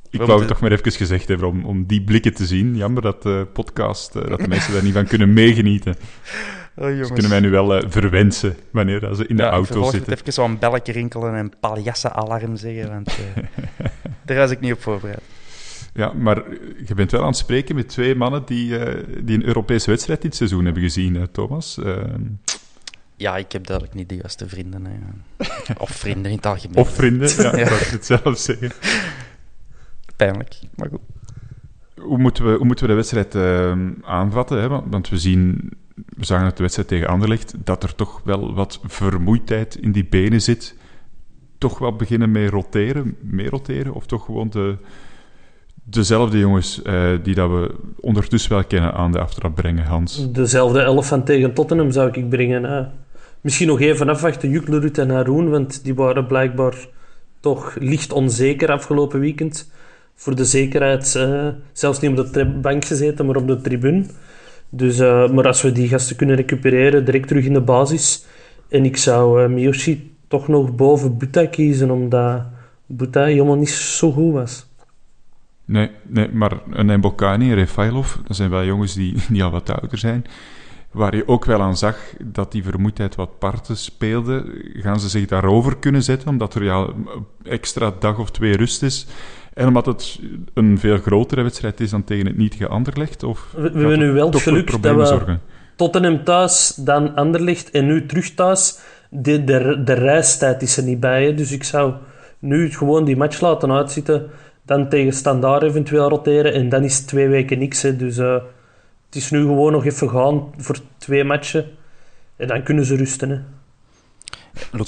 ik wou het toch maar even gezegd hebben om, om die blikken te zien. Jammer dat de podcast, uh, dat de mensen daar niet van kunnen meegenieten. <laughs> Oh, dus kunnen wij nu wel uh, verwensen wanneer ze in de ja, auto ik zitten. even zo'n belletje rinkelen en paljassen-alarm zeggen, want daar was ik niet op voorbereid. Ja, maar je bent wel aan het spreken met twee mannen die, uh, die een Europese wedstrijd dit seizoen hebben gezien, hè, Thomas. Uh... Ja, ik heb duidelijk niet de juiste vrienden. Hè. <laughs> Of vrienden in het algemeen. Of vrienden, ja, ja. <laughs> dat ik het zelf zeggen. Pijnlijk, maar goed. Hoe moeten we, hoe moeten we de wedstrijd uh, aanvatten? Hè? Want, want, we zien, we zagen uit de wedstrijd tegen Anderlecht, dat er toch wel wat vermoeidheid in die benen zit. Toch wel beginnen mee roteren, mee roteren, of toch gewoon de dezelfde jongens uh, die dat we ondertussen wel kennen aan de aftrap brengen, Hans? Dezelfde elf van tegen Tottenham zou ik brengen. Misschien nog even afwachten, Juklerud en Haroon, want die waren blijkbaar toch licht onzeker afgelopen weekend. Voor de zekerheid, uh, zelfs niet op de bank gezeten, maar op de tribune. Dus, uh, maar als we die gasten kunnen recupereren, direct terug in de basis. En ik zou Miyoshi toch nog boven Buta kiezen, omdat Buta helemaal niet zo goed was. Nee, nee maar een Mbokani en Refailov, dat zijn wel jongens die, die al wat ouder zijn. Waar je ook wel aan zag dat die vermoeidheid wat parten speelde. Gaan ze zich daarover kunnen zetten, omdat er ja, een extra dag of twee rust is? En omdat het een veel grotere wedstrijd is dan tegen het nietige Anderlecht? Of we, we hebben nu wel het geluk dat we zorgen? Tottenham thuis, dan Anderlecht en nu terug thuis. De, de, de reistijd is er niet bij. Dus ik zou nu gewoon die match laten uitzitten. Dan tegen Standaard eventueel roteren. En dan is twee weken niks. Hè. Dus uh, het is nu gewoon nog even gaan voor twee matchen. En dan kunnen ze rusten. Hè.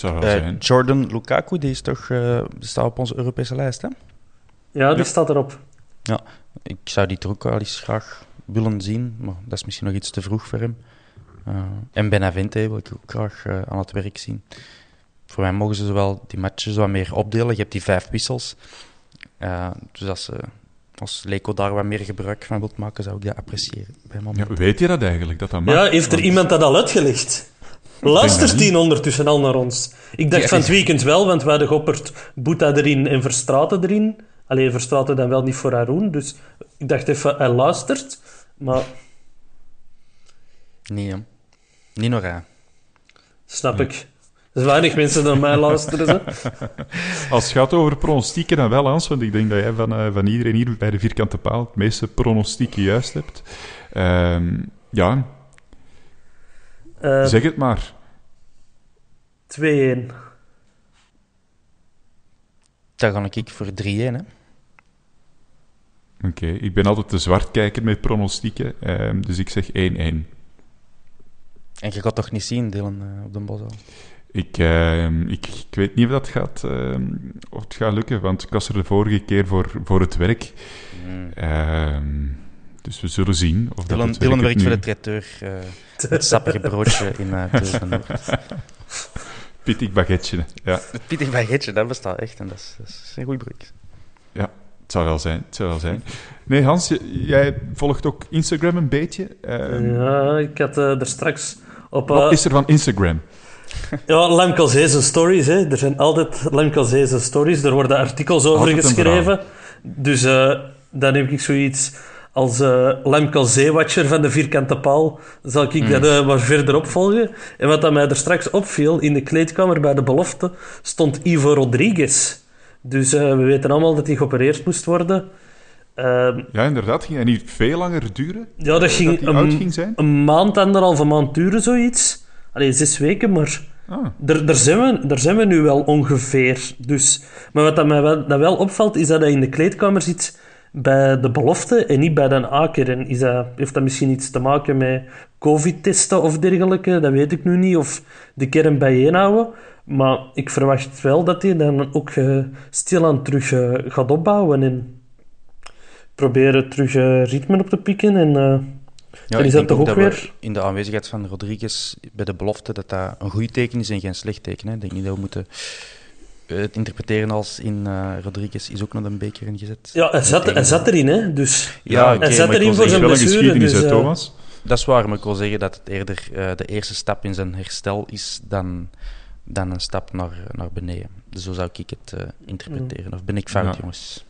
Uh, Jordan Lukaku, die is toch uh, staat op onze Europese lijst, hè? Ja, die staat erop. Ja, ik zou die toch ook wel eens graag willen zien, maar dat is misschien nog iets te vroeg voor hem. Uh, en Benavente wil ik ook graag uh, aan het werk zien. Voor mij mogen ze wel die matches wat meer opdelen. Je hebt die vijf wissels. Uh, dus als, als Leco daar wat meer gebruik van wilt maken, zou ik dat appreciëren. Bij ja, weet je dat eigenlijk? Dat dat mag? Ja, heeft er iemand dat al uitgelegd? Luistert die ondertussen al naar ons? Ik dacht van het weekend wel, want we hadden geopperd Boeta erin en Verstraten erin. Alleen Verstraten dan wel niet voor Haroon. Dus ik dacht even, hij luistert. Maar... Nee, hè. Niet nog aan. Snap ik. Er zijn weinig mensen naar mij luisteren. <laughs> Als het gaat over pronostieken, dan wel, Hans. Want ik denk dat jij van, uh, van iedereen hier bij de vierkante paal het meeste pronostieken juist hebt. Uh, ja. Uh, zeg het maar. 2-1. Dan ga ik voor 3-1, hè. Oké, ik ben altijd te zwart kijken met pronostieken, um, dus ik zeg 1-1. En je gaat toch niet zien, Dylan, uh, op de Bosel? Ik, uh, ik, ik, weet niet of dat gaat, uh, of het gaat lukken, want ik was er de vorige keer voor, voor het werk. Mm. dus we zullen zien of Dylan, dat Dylan werkt voor de traiteur, uh, het sappige broodje in uh, <laughs> Pittig baguetje, ja. Het pittig baguetje, dat bestaat echt en dat is, dat is een goed broek. Ja, het zou wel zijn. Het zou wel zijn. Nee, Hans, jij volgt ook Instagram een beetje. Uh, ja, ik had uh, er straks op... Uh, Wat is er van Instagram? Ja, Lemkelzeese stories. Hè. Er zijn altijd Lemkelzeese stories. Er worden artikels over geschreven. Dus dan heb ik zoiets als uh, Lemkel Zeewatcher van de Vierkante Paal zal ik mm. dat uh, maar verder opvolgen. En wat dat mij er straks opviel, in de kleedkamer bij de belofte stond Ivo Rodriguez. Dus uh, we weten allemaal dat hij geopereerd moest worden. Ehm, ja, inderdaad. Ging hij niet veel langer duren? Ja, dat ging, dat een, ging zijn? een maand, anderhalve maand duren, zoiets. Alleen zes weken, maar... Ah. Daar, daar, zijn we, daar zijn we nu wel ongeveer. Dus, maar wat dat mij wel, dat wel opvalt, is dat hij in de kleedkamer zit bij de belofte en niet bij Den Aker. En is dat, heeft dat misschien iets te maken met covid-testen of dergelijke? Dat weet ik nu niet. Of de kern bijeenhouden. Maar ik verwacht wel dat hij dan ook uh, stilaan terug uh, gaat opbouwen en proberen terug uh, ritme op te pikken. En ja, is dat toch ook, weer... in de aanwezigheid van Rodriguez bij de belofte dat dat een goed teken is en geen slecht teken. Hè. Ik denk niet dat we moeten het interpreteren als in uh, Rodriguez is ook nog een beker ingezet. Ja, hij zat, hij zat erin, hè. Dus ja, okay, hij zat erin voor zijn blessure. Dus, uh... Thomas? Dat is waar, maar ik wil zeggen dat het eerder uh, de eerste stap in zijn herstel is dan dan een stap naar, naar beneden. Dus zo zou ik het uh, interpreteren. Of ben ik fout, ja. jongens?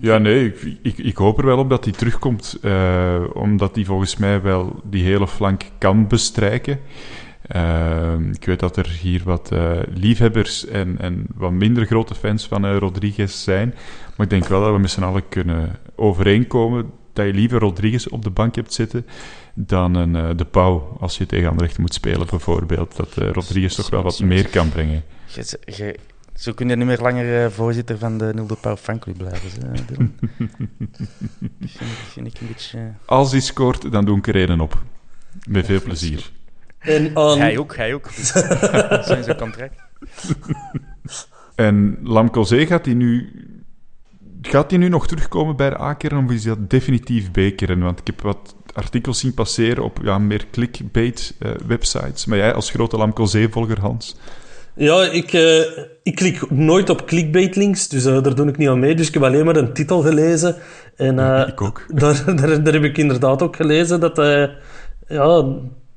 Ja, nee, ik, ik, ik, hoop er wel op dat hij terugkomt, uh, omdat hij volgens mij wel die hele flank kan bestrijken. Uh, ik weet dat er hier wat uh, liefhebbers en, en wat minder grote fans van Rodriguez zijn, maar ik denk wel dat we met z'n allen kunnen overeenkomen dat je liever Rodriguez op de bank hebt zitten dan een, de Pauw als je tegen Anderlecht moet spelen, bijvoorbeeld. Dat Rodriguez toch wel wat meer kan brengen. Je, je, zo kun je niet meer langer uh, voorzitter van de Nilde Pauw fanclub blijven. <laughs> dat vind, vind, ik een beetje... Als hij scoort, dan doe ik er een op. Met veel plezier. En, um... Hij ook, hij ook. dat is zijn contract. <laughs> en Lamco Zee gaat hij nu Gaat hij nu nog terugkomen bij de A-kern of is dat definitief B-kern? Want ik heb wat artikels zien passeren op ja, meer clickbait-websites. Uh, maar jij als grote Lamco volger Hans? Ja, ik, uh, ik klik nooit op clickbait-links, dus uh, daar doe ik niet aan mee. Dus ik heb alleen maar een titel gelezen. En, ja, ik ook. <laughs> Daar, daar, daar, heb ik inderdaad ook gelezen dat ja,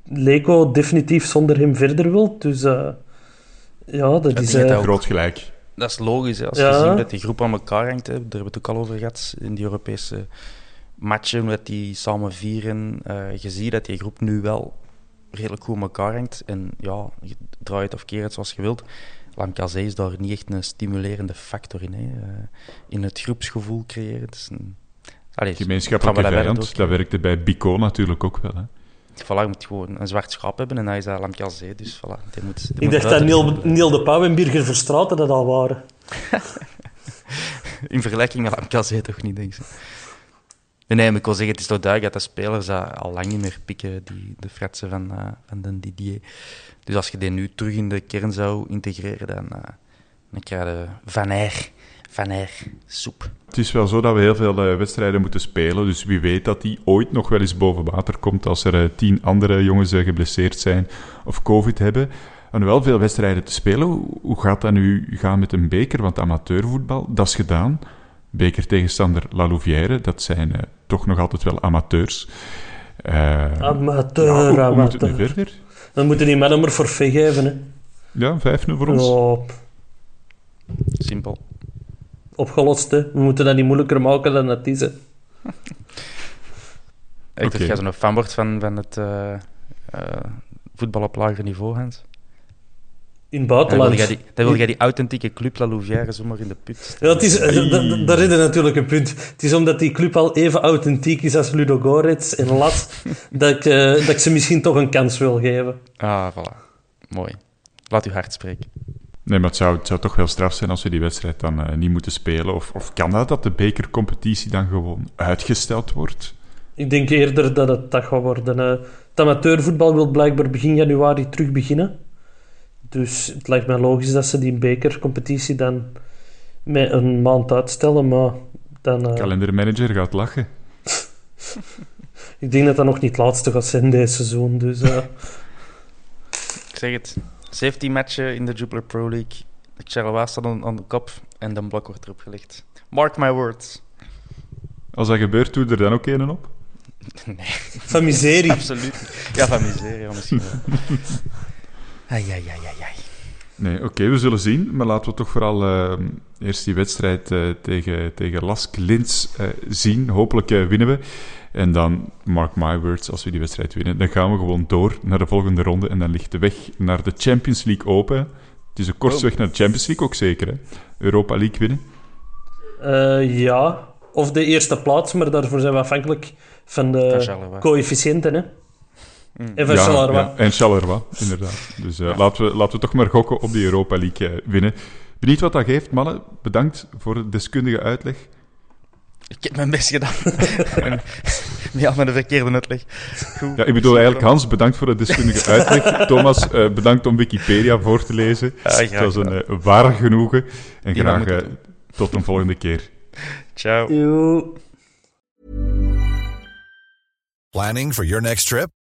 Leco definitief zonder hem verder wil. Dus ja, dat, is... Uh, groot gelijk. dat is logisch. Hè. Als Ja. je ziet dat die groep aan elkaar hangt, hè. daar hebben we het ook al over gehad in die Europese matchen, dat die samen vieren. eh, je ziet dat die groep nu wel redelijk goed aan elkaar hangt. En ja, je draait het of keer het zoals je wilt. Lamkazé is daar niet echt een stimulerende factor in. Hè. Eh, in het groepsgevoel creëren. Het is een... Allee, Gemeenschappelijke vijand, ook, dat werkte bij Bico natuurlijk ook wel. Hè. Voilà, je moet gewoon een zwart schap hebben en hij is dat Lamkazé. Dus voilà, die moet, die Ik moet dacht dat. Neil de Pauw en Birger Verstraeten dat al waren. <laughs> In vergelijking met Lamkazé toch niet, denk ik. Nee, nee, maar ik wil zeggen, het is toch duidelijk dat de spelers dat al lang niet meer pikken, die, de fratsen van, eh, van Didier. Dus als je die nu terug in de kern zou integreren, dan, eh, dan krijg je Van Air, Van Air, soep. Het is wel zo dat we heel veel eh, wedstrijden moeten spelen, dus wie weet dat die ooit nog wel eens boven water komt als er tien andere jongens geblesseerd zijn of covid hebben. En wel veel wedstrijden te spelen. Hoe gaat dat nu gaan met een beker? Want amateurvoetbal, dat is gedaan. Beker tegenstander La Louvière, dat zijn eh, toch nog altijd wel amateurs. Eh, Amateur, ja, hoe, hoe moet het nu amateur. verder? Dan moeten die mannen maar forfait geven. Hè. Ja, 5-0 voor ons. Ja, Simpel. opgelost. Hè. We moeten dat niet moeilijker maken dan het is. Hè. Echt, Oké. dat jij zo'n fan wordt van, van het eh, eh, voetbal op lager niveau, Hans. In het Dan wil jij die, dan wil jij die authentieke club La Louvière zomaar in de put. Ja, het is, daar is er natuurlijk een punt. Het is omdat die club al even authentiek is als Ludo Goretz en Lat, <laughs> dat ik, eh, dat ik ze misschien toch een kans wil geven. Ah, voilà. Mooi. Laat uw hart spreken. Nee, maar het zou, het zou toch wel straf zijn als we die wedstrijd dan eh, niet moeten spelen. Of, of kan dat, dat de bekercompetitie dan gewoon uitgesteld wordt? Ik denk eerder dat het dat gaat worden. eh. Het amateurvoetbal wil blijkbaar begin januari terug beginnen. Dus het lijkt mij logisch dat ze die bekercompetitie dan met een maand uitstellen. Maar dan, eh, Kalendermanager gaat lachen. <laughs> ik denk dat dat nog niet het laatste gaat zijn deze seizoen. Dus eh, Ik zeg het. 17 matchen in de Jupiler Pro League. De Charleroi staat aan, aan de kop en de blok wordt erop gelegd. Mark my words. Als dat gebeurt, doe er dan ook een op? <laughs> Nee, van miserie. <laughs> absoluut. Ja, van miserie misschien wel. Ai, ai, ai, ai, ai. Nee, oké, we zullen zien. Maar laten we toch vooral eh, eerst die wedstrijd eh, tegen, tegen Lask Linz eh, zien. Hopelijk eh, winnen we. En dan, mark my words, als we die wedstrijd winnen, dan gaan we gewoon door naar de volgende ronde. En dan ligt de weg naar de Champions League open. Het is een korte weg naar de Champions League ook zeker, hè? Europa League winnen. Eh, ja, of de eerste plaats, maar daarvoor zijn we afhankelijk van de coëfficiënten. Hè. En van Ja, Charleroi. ja, en Charleroi, inderdaad. Dus eh, laten, we, laten we toch maar gokken op die Europa League eh, winnen. Benieuwd wat dat geeft, mannen. Bedankt voor de deskundige uitleg. Ik heb mijn best gedaan. ja, met de verkeerde uitleg. Goed. Ja, ik bedoel eigenlijk Hans, bedankt voor de deskundige uitleg. <laughs> Thomas, eh, bedankt om Wikipedia voor te lezen. Graag Het was een waar genoegen. En Die graag tot een volgende keer. Ciao. Yo. Planning for your next trip?